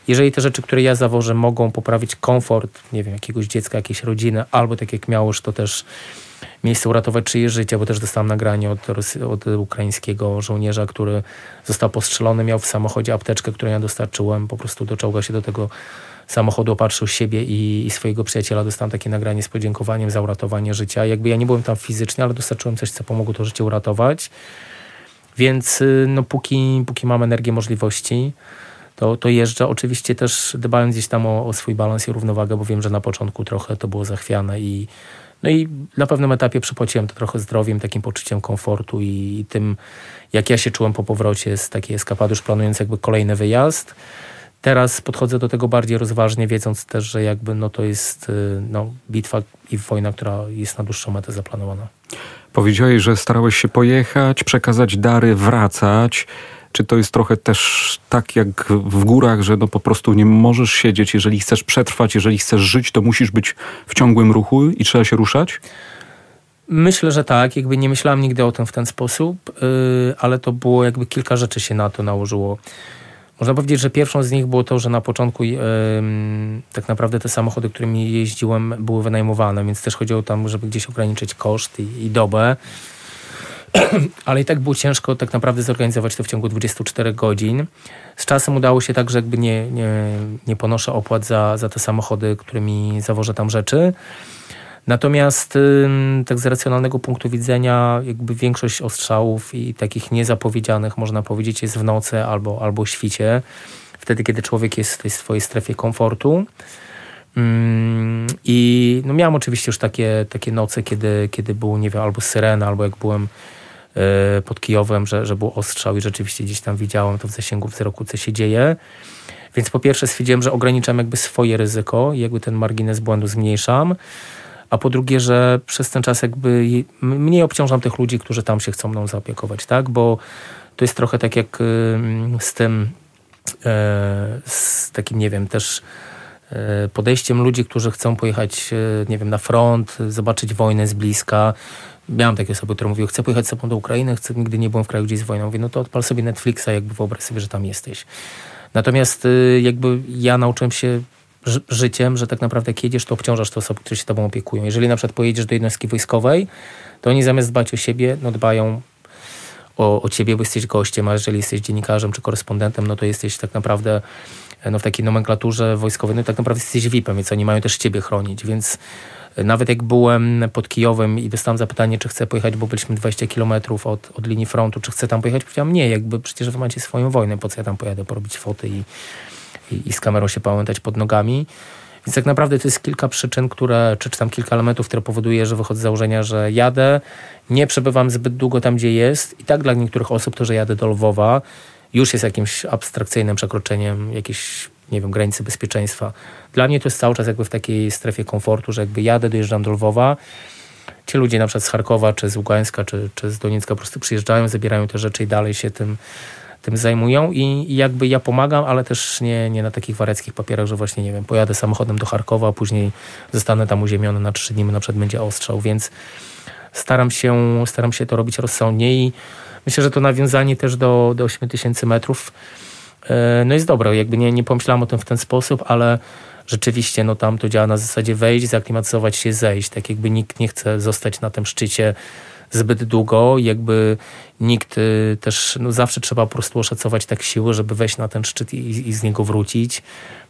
[SPEAKER 3] Jeżeli te rzeczy, które ja zawożę, mogą poprawić komfort, nie wiem, jakiegoś dziecka, jakiejś rodziny, albo tak jak miałoż, to też miejsce uratować czyje życie, bo też dostałem nagranie od, od ukraińskiego żołnierza, który został postrzelony, miał w samochodzie apteczkę, którą ja dostarczyłem, po prostu doczołga się do tego samochodu, opatrzył siebie i, i, swojego przyjaciela. Dostałem takie nagranie z podziękowaniem za uratowanie życia. Jakby ja nie byłem tam fizycznie, ale dostarczyłem coś, co pomogło to życie uratować. Więc y, no, póki, póki mam energię, możliwości, to, to jeżdżę. Oczywiście też dbając gdzieś tam o, o swój balans i równowagę, bo wiem, że na początku trochę to było zachwiane i no i na pewnym etapie przypłaciłem to trochę zdrowiem, takim poczuciem komfortu i tym, jak ja się czułem po powrocie z takiej eskapady, już planując jakby kolejny wyjazd. Teraz podchodzę do tego bardziej rozważnie, wiedząc też, że jakby no to jest y, no, bitwa i wojna, która jest na dłuższą metę zaplanowana.
[SPEAKER 2] Powiedziałeś, że starałeś się pojechać, przekazać dary, wracać. Czy to jest trochę też tak jak w górach, że no po prostu nie możesz siedzieć, jeżeli chcesz przetrwać, jeżeli chcesz żyć, to musisz być w ciągłym ruchu i trzeba się ruszać?
[SPEAKER 3] Myślę, że tak. Jakby nie myślałem nigdy o tym w ten sposób, yy, ale to było jakby kilka rzeczy się na to nałożyło. Można powiedzieć, że pierwszą z nich było to, że na początku yy, tak naprawdę te samochody, którymi jeździłem, były wynajmowane, więc też chodziło tam, żeby gdzieś ograniczyć koszt i, i dobę. ale i tak było ciężko tak naprawdę zorganizować to w ciągu 24 godzin. Z czasem udało się tak, że jakby nie, nie, nie ponoszę opłat za, za te samochody, którymi zawożę tam rzeczy. Natomiast tak z racjonalnego punktu widzenia jakby większość ostrzałów i takich niezapowiedzianych można powiedzieć jest w nocy albo, albo świcie. Wtedy, kiedy człowiek jest w tej swojej strefie komfortu. I no miałem oczywiście już takie, takie noce, kiedy, kiedy było, nie wiem, albo syrena, albo jak byłem pod Kijowem, że, że był ostrzał i rzeczywiście gdzieś tam widziałem to w zasięgu wzroku, co się dzieje. Więc po pierwsze stwierdziłem, że ograniczam jakby swoje ryzyko jakby ten margines błędu zmniejszam. A po drugie, że przez ten czas jakby mniej obciążam tych ludzi, którzy tam się chcą mną zaopiekować, tak? Bo to jest trochę tak jak z tym, e, z takim, nie wiem, też e, podejściem ludzi, którzy chcą pojechać, nie wiem, na front, zobaczyć wojnę z bliska, miałem takie osoby, które mówiły, chcę pojechać z sobą do Ukrainy, chcę, nigdy nie byłem w kraju, gdzie jest wojna. Mówię, no to odpal sobie Netflixa, jakby wyobraź sobie, że tam jesteś. Natomiast y, jakby ja nauczyłem się życiem, że tak naprawdę jak jedziesz, to obciążasz te osoby, które się tobą opiekują. Jeżeli na przykład pojedziesz do jednostki wojskowej, to oni zamiast dbać o siebie, no dbają o, o ciebie, bo jesteś gościem, a jeżeli jesteś dziennikarzem czy korespondentem, no to jesteś tak naprawdę no, w takiej nomenklaturze wojskowej, no tak naprawdę jesteś VIP-em, więc oni mają też ciebie chronić, więc nawet jak byłem pod Kijowem i dostałem zapytanie, czy chcę pojechać, bo byliśmy 20 km od, od linii frontu, czy chcę tam pojechać, powiedziałem nie, jakby przecież wy macie swoją wojnę, po co ja tam pojadę porobić foty i, i, i z kamerą się pamiętać pod nogami. Więc tak naprawdę to jest kilka przyczyn, które, czy, czy tam kilka elementów, które powoduje, że wychodzę z założenia, że jadę, nie przebywam zbyt długo tam, gdzie jest. I tak dla niektórych osób to, że jadę do Lwowa, już jest jakimś abstrakcyjnym przekroczeniem jakiejś nie wiem, granicy bezpieczeństwa. Dla mnie to jest cały czas jakby w takiej strefie komfortu, że jakby jadę, dojeżdżam do Lwowa, ci ludzie na przykład z Charkowa, czy z Ługańska, czy, czy z Doniecka po prostu przyjeżdżają, zabierają te rzeczy i dalej się tym, tym zajmują. I, i jakby ja pomagam, ale też nie, nie na takich wariackich papierach, że właśnie, nie wiem, pojadę samochodem do Charkowa, a później zostanę tam uziemiony na trzy dni, na przykład będzie ostrzał, więc staram się, staram się to robić rozsądnie i myślę, że to nawiązanie też do, do 8000 metrów no jest dobre. Jakby nie, nie pomyślałem o tym w ten sposób, ale rzeczywiście no tam to działa na zasadzie wejść, zaklimatyzować się, zejść. Tak jakby nikt nie chce zostać na tym szczycie zbyt długo. Jakby nikt y, też, no zawsze trzeba po prostu oszacować tak siły, żeby wejść na ten szczyt i, i z niego wrócić.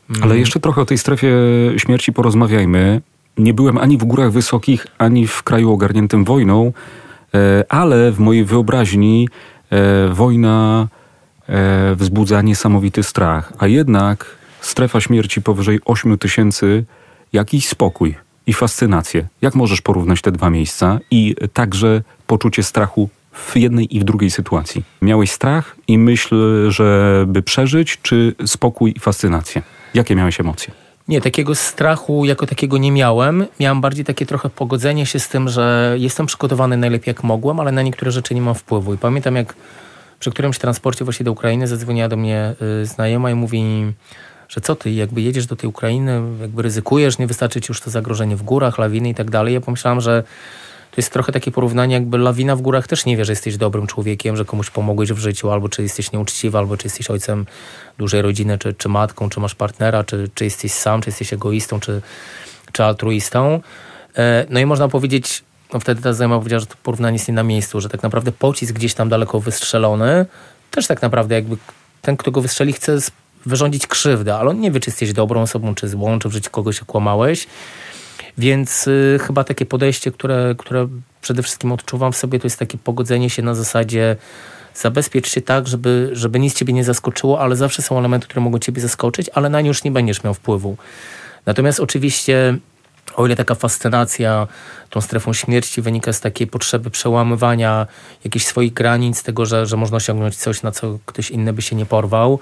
[SPEAKER 2] Mm. Ale jeszcze trochę o tej strefie śmierci porozmawiajmy. Nie byłem ani w górach wysokich, ani w kraju ogarniętym wojną, e, ale w mojej wyobraźni e, wojna e, wzbudza niesamowity strach, a jednak strefa śmierci powyżej 8 tysięcy, jakiś spokój i fascynację. Jak możesz porównać te dwa miejsca i także poczucie strachu w jednej i w drugiej sytuacji? Miałeś strach i myśl, żeby przeżyć, czy spokój i fascynację? Jakie miałeś emocje?
[SPEAKER 3] Nie, takiego strachu jako takiego nie miałem. Miałem bardziej takie trochę pogodzenie się z tym, że jestem przygotowany najlepiej jak mogłem, ale na niektóre rzeczy nie mam wpływu. I pamiętam jak przy którymś transporcie właśnie do Ukrainy zadzwoniła do mnie y, znajoma i mówi że co ty, jakby jedziesz do tej Ukrainy, jakby ryzykujesz, nie wystarczy ci już to zagrożenie w górach, lawiny i tak dalej. Ja pomyślałam, że to jest trochę takie porównanie, jakby lawina w górach też nie wie, że jesteś dobrym człowiekiem, że komuś pomogłeś w życiu, albo czy jesteś nieuczciwy, albo czy jesteś ojcem dużej rodziny, czy, czy matką, czy masz partnera, czy, czy jesteś sam, czy jesteś egoistą, czy, czy altruistą. E, no i można powiedzieć, no wtedy ta znajoma powiedziała, że to porównanie jest nie na miejscu, że tak naprawdę pocisk gdzieś tam daleko wystrzelony, też tak naprawdę jakby ten, kto go wystrzeli, chce wyrządzić krzywdę, ale on nie wie, czy jesteś dobrą osobą, czy złą, czy w życiu kogoś okłamałeś. Więc y, chyba takie podejście, które, które przede wszystkim odczuwam w sobie, to jest takie pogodzenie się na zasadzie zabezpiecz się tak, żeby, żeby nic ciebie nie zaskoczyło, ale zawsze są elementy, które mogą ciebie zaskoczyć, ale na nie już nie będziesz miał wpływu. Natomiast oczywiście o ile taka fascynacja tą strefą śmierci wynika z takiej potrzeby przełamywania jakichś swoich granic, tego, że, że można osiągnąć coś, na co ktoś inny by się nie porwał,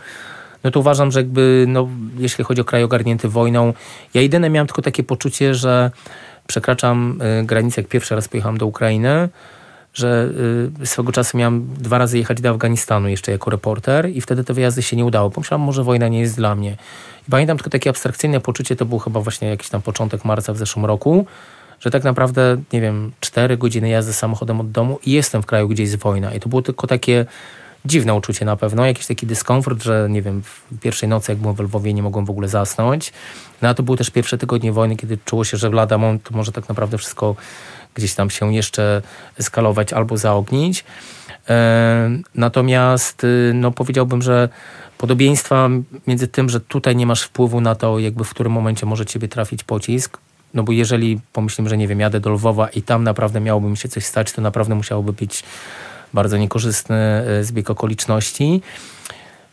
[SPEAKER 3] no to uważam, że jakby, no, jeśli chodzi o kraj ogarnięty wojną, ja jedyne miałem tylko takie poczucie, że przekraczam y, granicę, jak pierwszy raz pojechałem do Ukrainy, że y, swego czasu miałem dwa razy jechać do Afganistanu jeszcze jako reporter i wtedy te wyjazdy się nie udało. Pomyślałem, może wojna nie jest dla mnie. I pamiętam tylko takie abstrakcyjne poczucie, to był chyba właśnie jakiś tam początek marca w zeszłym roku, że tak naprawdę, nie wiem, cztery godziny jazdy samochodem od domu i jestem w kraju, gdzie jest wojna. I to było tylko takie dziwne uczucie na pewno, jakiś taki dyskomfort, że nie wiem, w pierwszej nocy jak byłem w Lwowie nie mogłem w ogóle zasnąć. No a to były też pierwsze tygodnie wojny, kiedy czuło się, że lada moment może tak naprawdę wszystko gdzieś tam się jeszcze eskalować albo zaognić. E, natomiast y, no powiedziałbym, że podobieństwa między tym, że tutaj nie masz wpływu na to, jakby w którym momencie może ciebie trafić pocisk, no bo jeżeli pomyślimy, że nie wiem, jadę do Lwowa i tam naprawdę miałoby mi się coś stać, to naprawdę musiałoby być bardzo niekorzystny e, zbieg okoliczności.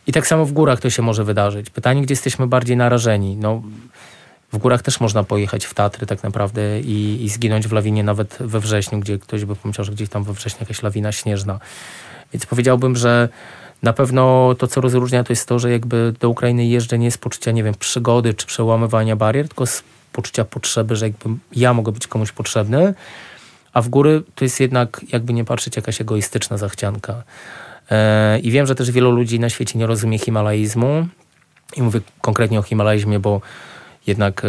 [SPEAKER 3] I tak samo w górach to się może wydarzyć. Pytanie, gdzie jesteśmy bardziej narażeni? No, w górach też można pojechać w Tatry tak naprawdę i, i zginąć w lawinie nawet we wrześniu, gdzie ktoś by pomyślał, że gdzieś tam we wrześniu jakaś lawina śnieżna. Więc powiedziałbym, że na pewno to, co rozróżnia, to jest to, że jakby do Ukrainy jeżdżę nie z poczucia, nie wiem, przygody czy przełamywania barier, tylko z poczucia potrzeby, że jakby ja mogę być komuś potrzebny, a w góry to jest jednak, jakby nie patrzeć, jakaś egoistyczna zachcianka. E, I wiem, że też wielu ludzi na świecie nie rozumie himalaizmu. I mówię konkretnie o himalaizmie, bo jednak e,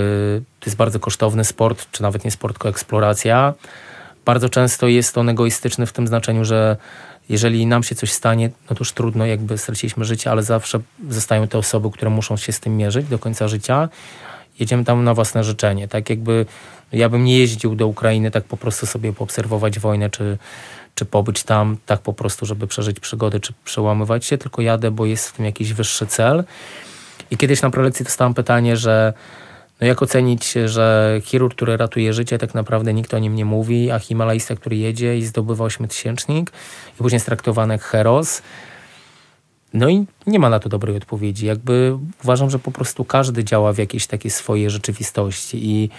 [SPEAKER 3] to jest bardzo kosztowny sport, czy nawet nie sport, tylko eksploracja. Bardzo często jest on egoistyczny w tym znaczeniu, że jeżeli nam się coś stanie, no to już trudno, jakby straciliśmy życie, ale zawsze zostają te osoby, które muszą się z tym mierzyć do końca życia. Jedziemy tam na własne życzenie. Tak jakby ja bym nie jeździł do Ukrainy tak po prostu sobie poobserwować wojnę, czy, czy pobyć tam tak po prostu, żeby przeżyć przygody, czy przełamywać się, tylko jadę, bo jest w tym jakiś wyższy cel. I kiedyś na prelekcji dostałem pytanie, że no jak ocenić, że chirurg, który ratuje życie, tak naprawdę nikt o nim nie mówi, a himalajista, który jedzie i zdobywa ośmiotysięcznik i później jest traktowany jak heros. No i nie ma na to dobrej odpowiedzi. Jakby uważam, że po prostu każdy działa w jakiejś takiej swojej rzeczywistości i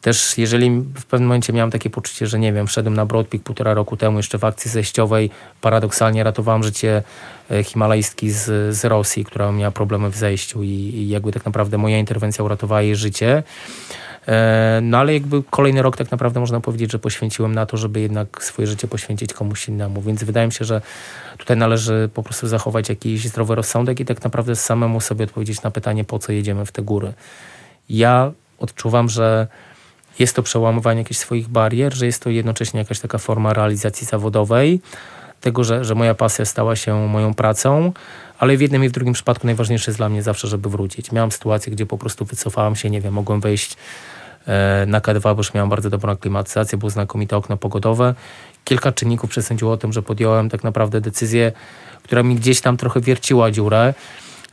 [SPEAKER 3] też jeżeli w pewnym momencie miałem takie poczucie, że nie wiem, wszedłem na Broadpeak półtora roku temu jeszcze w akcji zejściowej, paradoksalnie ratowałem życie e, himalajstki z, z Rosji, która miała problemy w zejściu i, i jakby tak naprawdę moja interwencja uratowała jej życie. E, no ale jakby kolejny rok tak naprawdę można powiedzieć, że poświęciłem na to, żeby jednak swoje życie poświęcić komuś innemu. Więc wydaje mi się, że tutaj należy po prostu zachować jakiś zdrowy rozsądek i tak naprawdę samemu sobie odpowiedzieć na pytanie, po co jedziemy w te góry. Ja odczuwam, że jest to przełamywanie jakichś swoich barier, że jest to jednocześnie jakaś taka forma realizacji zawodowej, tego, że, że moja pasja stała się moją pracą, ale w jednym i w drugim przypadku najważniejsze jest dla mnie zawsze, żeby wrócić. Miałam sytuację, gdzie po prostu wycofałam się, nie wiem, mogłem wejść e, na K2, bo już miałam bardzo dobrą aklimatyzację, było znakomite okno pogodowe. kilka czynników przesądziło o tym, że podjąłem tak naprawdę decyzję, która mi gdzieś tam trochę wierciła dziurę,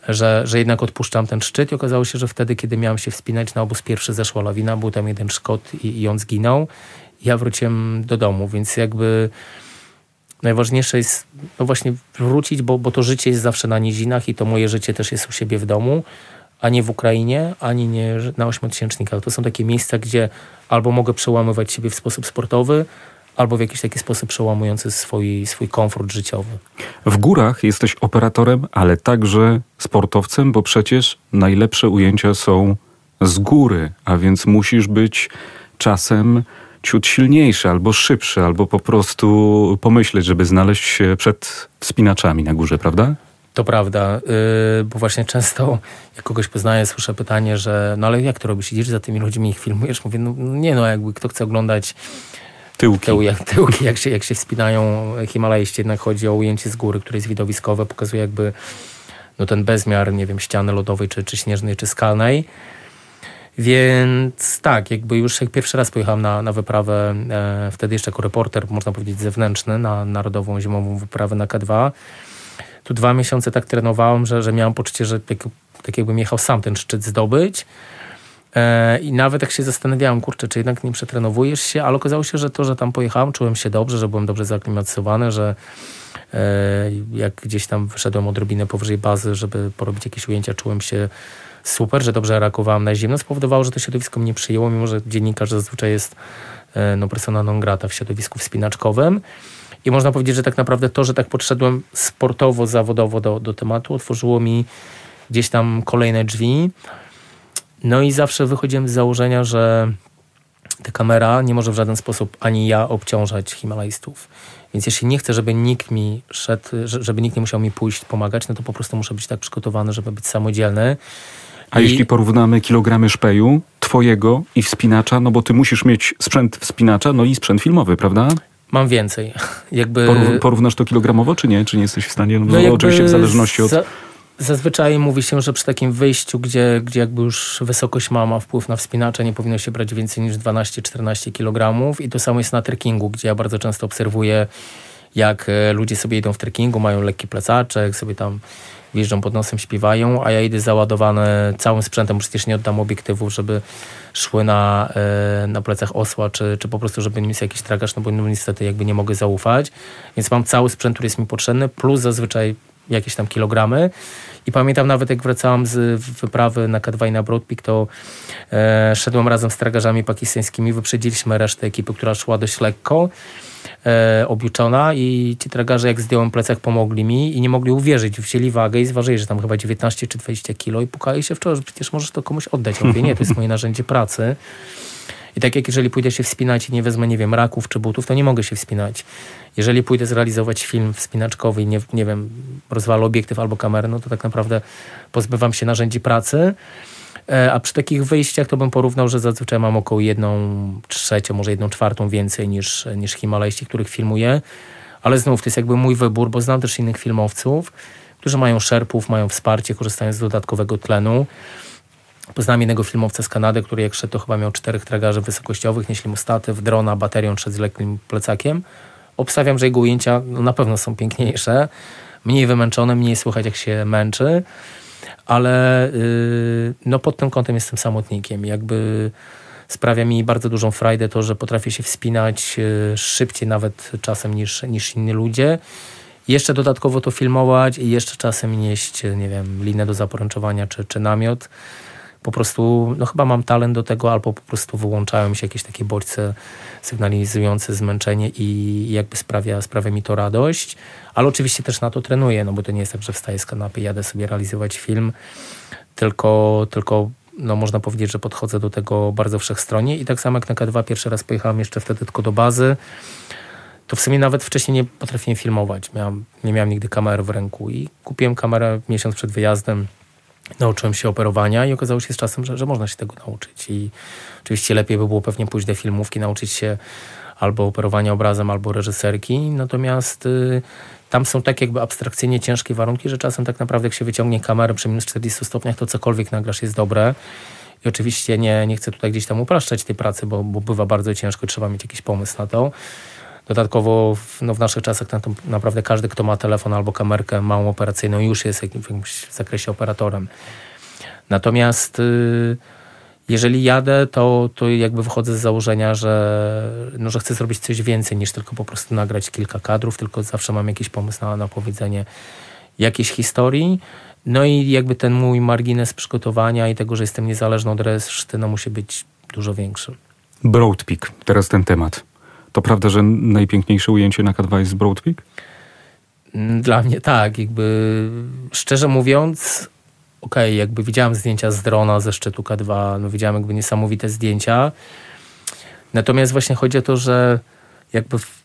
[SPEAKER 3] że, że jednak odpuszczam ten szczyt i okazało się, że wtedy, kiedy miałem się wspinać na obóz pierwszy, zeszła lawina, był tam jeden Szkot i, i on zginął. Ja wróciłem do domu, więc jakby najważniejsze jest no właśnie wrócić, bo, bo to życie jest zawsze na nizinach i to moje życie też jest u siebie w domu, a nie w Ukrainie, ani nie na ośmiotysięcznikach. To są takie miejsca, gdzie albo mogę przełamywać siebie w sposób sportowy, albo w jakiś taki sposób przełamujący swój, swój komfort życiowy.
[SPEAKER 2] W górach jesteś operatorem, ale także sportowcem, bo przecież najlepsze ujęcia są z góry, a więc musisz być czasem ciut silniejszy, albo szybszy, albo po prostu pomyśleć, żeby znaleźć się przed wspinaczami na górze, prawda?
[SPEAKER 3] To prawda, yy, bo właśnie często jak kogoś poznaję, słyszę pytanie, że no ale jak to robisz? Idziesz za tymi ludźmi i ich filmujesz? Mówię, no nie no, jakby kto chce oglądać
[SPEAKER 2] tyłki,
[SPEAKER 3] tył, jak, tyłki jak, się, jak się wspinają Himalajści, jednak chodzi o ujęcie z góry, które jest widowiskowe, pokazuje jakby no ten bezmiar, nie wiem, ściany lodowej, czy, czy śnieżnej, czy skalnej. Więc tak, jakby już jak pierwszy raz pojechałem na, na wyprawę, e, wtedy jeszcze jako reporter, można powiedzieć zewnętrzny, na Narodową Zimową Wyprawę na K2, tu dwa miesiące tak trenowałem, że, że miałem poczucie, że tak, tak jakbym jechał sam ten szczyt zdobyć. E, I nawet jak się zastanawiałem, kurczę, czy jednak nie przetrenowujesz się, ale okazało się, że to, że tam pojechałem, czułem się dobrze, że byłem dobrze zaaklimatyzowany, że e, jak gdzieś tam wyszedłem odrobinę powyżej bazy, żeby porobić jakieś ujęcia, czułem się super, że dobrze reagowałem na zimno, spowodowało, że to środowisko mnie przyjęło, mimo że dziennikarz zazwyczaj jest e, no, persona non grata w środowisku wspinaczkowym. I można powiedzieć, że tak naprawdę to, że tak podszedłem sportowo, zawodowo do, do tematu, otworzyło mi gdzieś tam kolejne drzwi. No i zawsze wychodziłem z założenia, że ta kamera nie może w żaden sposób ani ja obciążać Himalajstów. Więc jeśli nie chcę, żeby nikt mi szedł, żeby nikt nie musiał mi pójść pomagać, no to po prostu muszę być tak przygotowany, żeby być samodzielny.
[SPEAKER 2] A I... jeśli porównamy kilogramy szpeju twojego i wspinacza, no bo ty musisz mieć sprzęt wspinacza, no i sprzęt filmowy, prawda?
[SPEAKER 3] Mam więcej. Jakby...
[SPEAKER 2] porównasz to kilogramowo, czy nie? Czy nie jesteś w stanie? No, no oczywiście w zależności od... Za
[SPEAKER 3] Zazwyczaj mówi się, że przy takim wyjściu, gdzie, gdzie jakby już wysokość ma, ma wpływ na wspinacze, nie powinno się brać więcej niż 12-14 kg. I to samo jest na trekkingu, gdzie ja bardzo często obserwuję, jak e, ludzie sobie idą w trekkingu, mają lekki plecaczek, sobie tam wjeżdżą pod nosem, śpiewają, a ja idę załadowany całym sprzętem, przecież nie oddam obiektywów, żeby szły na, e, na plecach osła, czy, czy po prostu, żeby nie mieć jakiś tragaż, no bo no, niestety jakby nie mogę zaufać. Więc mam cały sprzęt, który jest mi potrzebny, plus zazwyczaj jakieś tam kilogramy. I pamiętam nawet jak wracałam z wyprawy na K2 i na Broad Peak, to e, szedłem razem z tragarzami pakistańskimi, wyprzedziliśmy resztę ekipy, która szła dość lekko, e, obliczona i ci tragarze jak zdjąłem plecak pomogli mi i nie mogli uwierzyć. Wzięli wagę i zważyli, że tam chyba 19 czy 20 kilo i pukali się w czoło, że przecież możesz to komuś oddać. Ja mówię, nie, to jest moje narzędzie pracy. I tak jak jeżeli pójdę się wspinać i nie wezmę, nie wiem, raków czy butów, to nie mogę się wspinać. Jeżeli pójdę zrealizować film wspinaczkowy i nie, nie wiem, rozwalę obiektyw albo kamerę, no to tak naprawdę pozbywam się narzędzi pracy. E, a przy takich wyjściach to bym porównał, że zazwyczaj mam około jedną trzecią, może jedną czwartą więcej niż, niż Himalajści, których filmuję. Ale znów to jest jakby mój wybór, bo znam też innych filmowców, którzy mają szerpów, mają wsparcie, korzystają z dodatkowego tlenu. Poznałem jednego filmowca z Kanady, który jak szedł, to chyba miał czterech tragarzy wysokościowych, nieśli mu statyw, drona, baterią, szedł z lekkim plecakiem. Obstawiam, że jego ujęcia no, na pewno są piękniejsze, mniej wymęczone, mniej słychać jak się męczy, ale yy, no pod tym kątem jestem samotnikiem. Jakby sprawia mi bardzo dużą frajdę to, że potrafię się wspinać yy, szybciej nawet czasem niż, niż inni ludzie. Jeszcze dodatkowo to filmować i jeszcze czasem nieść, nie wiem, linę do zaporęczowania czy, czy namiot po prostu, no chyba mam talent do tego, albo po prostu wyłączają się jakieś takie bodźce sygnalizujące zmęczenie i jakby sprawia, sprawia mi to radość. Ale oczywiście też na to trenuję, no bo to nie jest tak, że wstaję z kanapy, jadę sobie realizować film, tylko, tylko no można powiedzieć, że podchodzę do tego bardzo wszechstronnie i tak samo jak na K2 pierwszy raz pojechałem jeszcze wtedy tylko do bazy, to w sumie nawet wcześniej nie potrafiłem filmować. Miałem, nie miałem nigdy kamery w ręku i kupiłem kamerę miesiąc przed wyjazdem nauczyłem się operowania i okazało się z czasem, że, że można się tego nauczyć. I oczywiście lepiej by było pewnie pójść do filmówki, nauczyć się albo operowania obrazem, albo reżyserki. Natomiast y, tam są tak jakby abstrakcyjnie ciężkie warunki, że czasem tak naprawdę jak się wyciągnie kamerę przy minus 40 stopniach, to cokolwiek nagrasz jest dobre. I oczywiście nie, nie chcę tutaj gdzieś tam upraszczać tej pracy, bo, bo bywa bardzo ciężko, trzeba mieć jakiś pomysł na to. Dodatkowo w, no w naszych czasach no, naprawdę każdy, kto ma telefon albo kamerkę małą operacyjną, już jest w jakimś zakresie operatorem. Natomiast y, jeżeli jadę, to, to jakby wychodzę z założenia, że, no, że chcę zrobić coś więcej niż tylko po prostu nagrać kilka kadrów, tylko zawsze mam jakiś pomysł na, na powiedzenie jakiejś historii. No i jakby ten mój margines przygotowania i tego, że jestem niezależny od reszty, no musi być dużo większy.
[SPEAKER 2] Broad Peak, teraz ten temat. To prawda, że najpiękniejsze ujęcie na K2 jest z Broad Peak?
[SPEAKER 3] Mm, dla mnie tak, jakby szczerze mówiąc, okej, okay, jakby widziałem zdjęcia z drona ze szczytu K2, no widziałem jakby niesamowite zdjęcia. Natomiast właśnie chodzi o to, że jakby w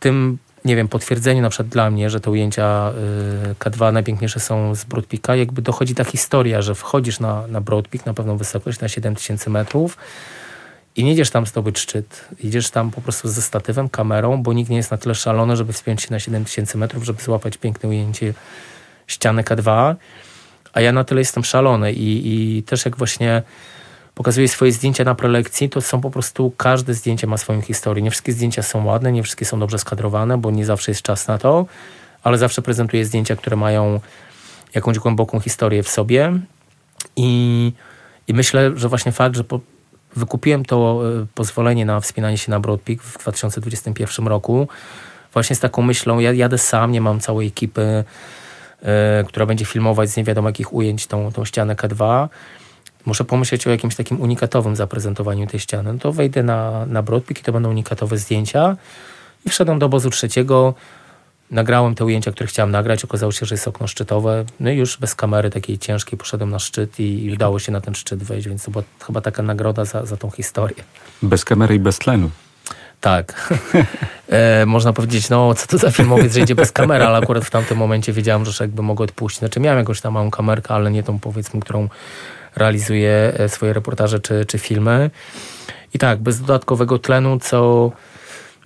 [SPEAKER 3] tym, nie wiem, potwierdzeniu na przykład dla mnie, że te ujęcia y, K2 najpiękniejsze są z Broadpeaka, jakby dochodzi ta historia, że wchodzisz na, na Broadpeak, na pewną wysokość, na 7000 metrów i nie idziesz tam zdobyć szczyt. Idziesz tam po prostu ze statywem, kamerą, bo nikt nie jest na tyle szalony, żeby wspiąć się na 7000 metrów, żeby złapać piękne ujęcie ściany K2 a ja na tyle jestem szalony i, i też jak właśnie pokazuję swoje zdjęcia na prelekcji, to są po prostu, każde zdjęcie ma swoją historię. Nie wszystkie zdjęcia są ładne, nie wszystkie są dobrze skadrowane, bo nie zawsze jest czas na to, ale zawsze prezentuję zdjęcia, które mają jakąś głęboką historię w sobie i, i myślę, że właśnie fakt, że po, wykupiłem to e, pozwolenie na wspinanie się na Broad Peak w 2021 roku, właśnie z taką myślą, ja jadę sam, nie mam całej ekipy, E, która będzie filmować z nie wiadomo jakich ujęć tą, tą ścianę K2, muszę pomyśleć o jakimś takim unikatowym zaprezentowaniu tej ściany. No to wejdę na, na Broadpeak i to będą unikatowe zdjęcia. I wszedłem do obozu trzeciego, nagrałem te ujęcia, które chciałem nagrać. Okazało się, że jest okno szczytowe. No i już bez kamery takiej ciężkiej poszedłem na szczyt i, udało się na ten szczyt wejść, więc to była chyba taka nagroda za, za tą historię.
[SPEAKER 2] Bez kamery i bez tlenu.
[SPEAKER 3] Tak. E, można powiedzieć, no co to za filmowiec, że idzie bez kamery, ale akurat w tamtym momencie wiedziałem, że jakby mogę odpuścić. Znaczy miałem jakąś tam małą kamerkę, ale nie tą powiedzmy, którą realizuję e, swoje reportaże czy, czy filmy. I tak, bez dodatkowego tlenu, co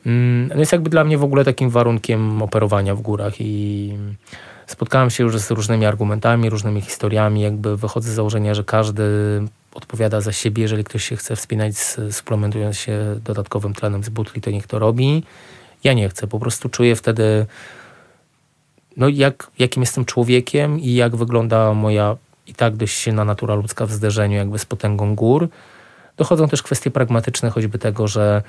[SPEAKER 3] no jest jakby dla mnie w ogóle takim warunkiem operowania w górach i spotkałem się już z różnymi argumentami, różnymi historiami, jakby wychodzę z założenia, że każdy odpowiada za siebie. Jeżeli ktoś się chce wspinać, suplementując się dodatkowym tlenem z butli, to niech to robi. Ja nie chcę. Po prostu czuję wtedy, no jak, jakim jestem człowiekiem i jak wygląda moja i tak dość silna natura ludzka w zderzeniu jakby z potęgą gór. Dochodzą też kwestie pragmatyczne, choćby tego, że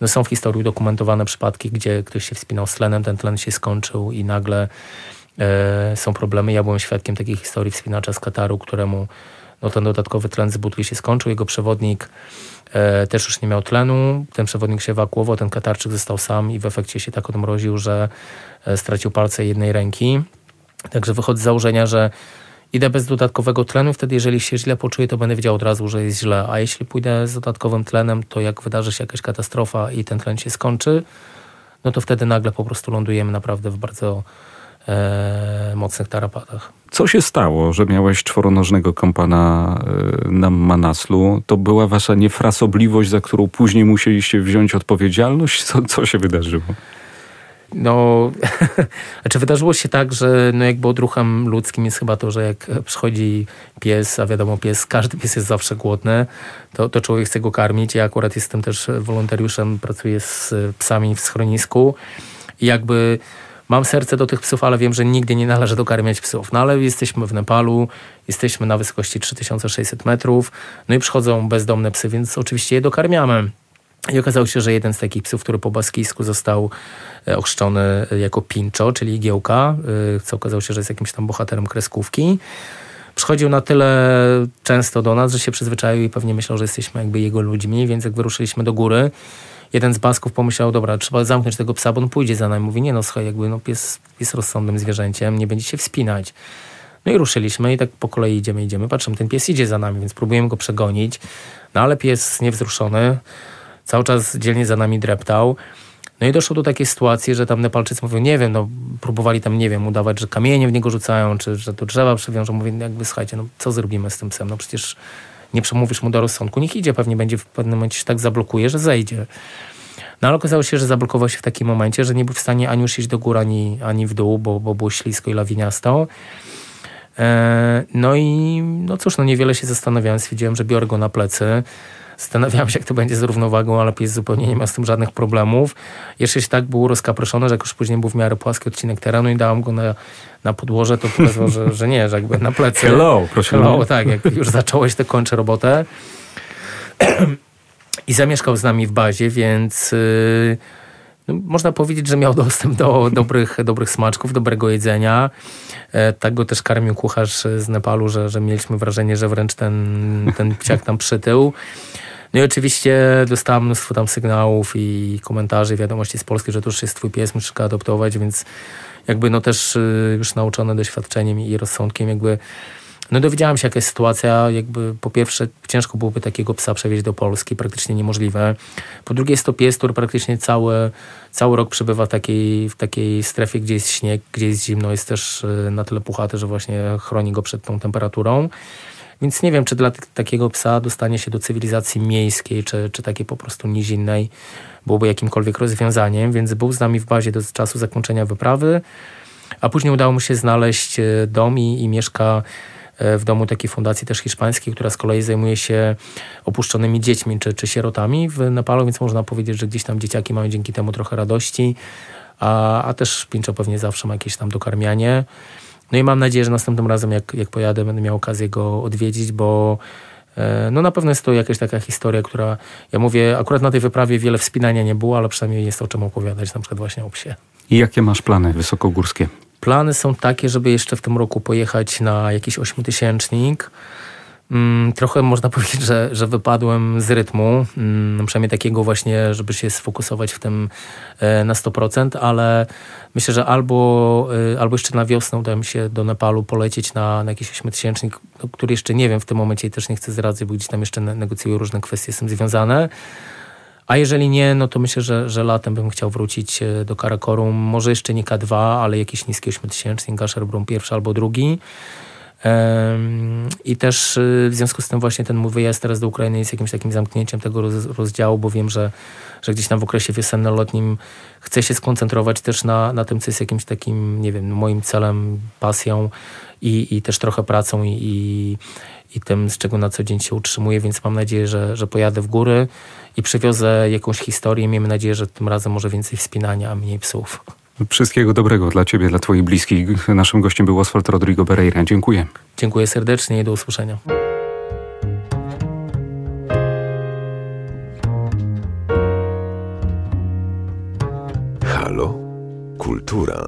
[SPEAKER 3] no są w historii udokumentowane przypadki, gdzie ktoś się wspinał z tlenem, ten tlen się skończył i nagle e, są problemy. Ja byłem świadkiem takiej historii wspinacza z Kataru, któremu no ten dodatkowy tlen z butli się skończył. Jego przewodnik e, też już nie miał tlenu. Ten przewodnik się ewakuował, ten katarczyk został sam i w efekcie się tak odmroził, że e, stracił palce jednej ręki. Także wychodzę z założenia, że idę bez dodatkowego tlenu, wtedy jeżeli się źle poczuję, to będę wiedział od razu, że jest źle. A jeśli pójdę z dodatkowym tlenem, to jak wydarzy się jakaś katastrofa i ten tlen się skończy, no to wtedy nagle po prostu lądujemy naprawdę w bardzo e, mocnych tarapatach.
[SPEAKER 2] Co się stało, że miałeś czworonożnego kompana e, na Manaslu? To była wasza niefrasobliwość, za którą później musieliście wziąć odpowiedzialność? Co, co się wydarzyło?
[SPEAKER 3] No, znaczy wydarzyło się tak, że no jakby odruchem ludzkim jest chyba to, że jak przychodzi pies, a wiadomo pies, każdy pies jest zawsze głodny, to, to człowiek chce go karmić. Ja akurat jestem też wolontariuszem, pracuję z psami w schronisku i jakby mam serce do tych psów, ale wiem, że nigdy nie należy dokarmiać psów. No ale jesteśmy w Nepalu, jesteśmy na wysokości 3600 metrów, no i przychodzą bezdomne psy, więc oczywiście je dokarmiamy. I okazało się, że jeden z takich psów, który po baskijsku został e, ochrzczony jako Pincho, czyli igiełka, e, co okazało się, że jest jakimś tam bohaterem kreskówki, przychodził na tyle często do nas, że się przyzwyczaił i pewnie myślał, że jesteśmy jakby jego ludźmi, więc jak wyruszyliśmy do góry, jeden z basków pomyślał, dobra, trzeba zamknąć tego psa, bo on pójdzie za nami. Mówi, nie no słuchaj, jakby no, pies jest rozsądnym zwierzęciem, nie będzie się wspinać. No i ruszyliśmy i tak po kolei idziemy, idziemy. Patrzymy, ten pies idzie za nami, więc próbujemy go przegonić. No ale pies niewzruszony, cały czas dzielnie za nami dreptał. No i doszło do takiej sytuacji, że tam Nepalczycy mówią, nie wiem, no próbowali tam, nie wiem, udawać, że kamienie w niego rzucają, czy że to drzewa przywiążą. Mówię, jakby słuchajcie, no co zrobimy z tym psem? No przecież nie przemówisz mu do rozsądku, niech idzie, pewnie będzie w pewnym momencie się tak zablokuje, że zejdzie. No ale okazało się, że zablokował się w takim momencie, że nie był w stanie ani już iść do góry, ani, ani w dół, bo, bo było ślisko i lawiniasto. E, no i no cóż, no niewiele się zastanawiałem, stwierdziłem, że biorę go na plecy. Zastanawiałem się, jak to będzie z równowagą, ale pies zupełnie nie miał z tym żadnych problemów. Jeszcze się tak był rozkaproszony, że jak już później był w miarę płaski odcinek terenu i dałem go na, na podłoże, to pokazał, że, że nie, że jakby na plecy.
[SPEAKER 2] Hello, proszę.
[SPEAKER 3] Hello, tak, jak już zacząłeś, to kończę robotę. I zamieszkał z nami w bazie, więc... Yy, można powiedzieć, że miał dostęp do dobrych, dobrych smaczków, dobrego jedzenia. E, tak go też karmił kucharz z Nepalu, że, że mieliśmy wrażenie, że wręcz ten, ten psiak tam przytył. No i oczywiście dostałem mnóstwo tam sygnałów i komentarzy, wiadomości z Polski, że to już jest twój pies, musisz go adoptować, więc jakby no też y, już nauczony doświadczeniem i rozsądkiem jakby no dowiedziałem się, jaka jest sytuacja. Jakby po pierwsze, ciężko byłoby takiego psa przewieźć do Polski, praktycznie niemożliwe. Po drugie, jest to pies, który praktycznie cały, cały rok przebywa w takiej, w takiej strefie, gdzie jest śnieg, gdzie jest zimno. Jest też y, na tyle puchaty, że właśnie chroni go przed tą temperaturą. Więc nie wiem, czy dla takiego psa dostanie się do cywilizacji miejskiej, czy, czy takiej po prostu nizinnej byłoby jakimkolwiek rozwiązaniem. Więc był z nami w bazie do czasu zakończenia wyprawy, a później udało mu się znaleźć y, dom i, i mieszka w domu takiej fundacji też hiszpańskiej, która z kolei zajmuje się opuszczonymi dziećmi czy, czy sierotami w Nepalu, więc można powiedzieć, że gdzieś tam dzieciaki mają dzięki temu trochę radości, a, a też Pincho pewnie zawsze ma jakieś tam dokarmianie. No i mam nadzieję, że następnym razem jak, jak pojadę będę miał okazję go odwiedzić, bo e, no na pewno jest to jakaś taka historia, która, ja mówię, akurat na tej wyprawie wiele wspinania nie było, ale przynajmniej jest o czym opowiadać, na przykład właśnie o psie.
[SPEAKER 2] I jakie masz plany wysokogórskie?
[SPEAKER 3] Plany są takie, żeby jeszcze w tym roku pojechać na jakiś ośmiotysięcznik. Mm, trochę można powiedzieć, że, że wypadłem z rytmu, mm, przynajmniej takiego właśnie, żeby się sfokusować w tym e, na 100%, ale myślę, że albo, e, albo jeszcze na wiosnę uda mi się do Nepalu polecieć na, na jakiś ośmiotysięcznik, no, który jeszcze nie wiem w tym momencie i też nie chcę zdradzić, bo gdzieś tam jeszcze negocjuję różne kwestie z tym związane. A jeżeli nie, no to myślę, że, że latem bym chciał wrócić e, do Karakorum. Może jeszcze nie K2, ale jakiś niski ośmiotysięcznik, Gasherbrum pierwszy albo drugi. I też e, w związku z tym właśnie ten mój wyjazd teraz do Ukrainy jest jakimś takim zamknięciem tego rozdziału, bo wiem, że, że gdzieś tam w okresie wiosenno-letnim chcę się skoncentrować też na, na tym, co jest jakimś takim, nie wiem, moim celem, pasją i, i też trochę pracą i, i, i tym, z czego na co dzień się utrzymuję, więc mam nadzieję, że, że pojadę w góry i przywiozę jakąś historię. Miejmy nadzieję, że tym razem może więcej wspinania, a mniej psów.
[SPEAKER 2] Wszystkiego dobrego dla Ciebie, dla Twoich bliskich. Naszym gościem był Oswald Rodrigo Pereira. Dziękuję.
[SPEAKER 3] Dziękuję serdecznie i do usłyszenia.
[SPEAKER 1] Halo? Kultura.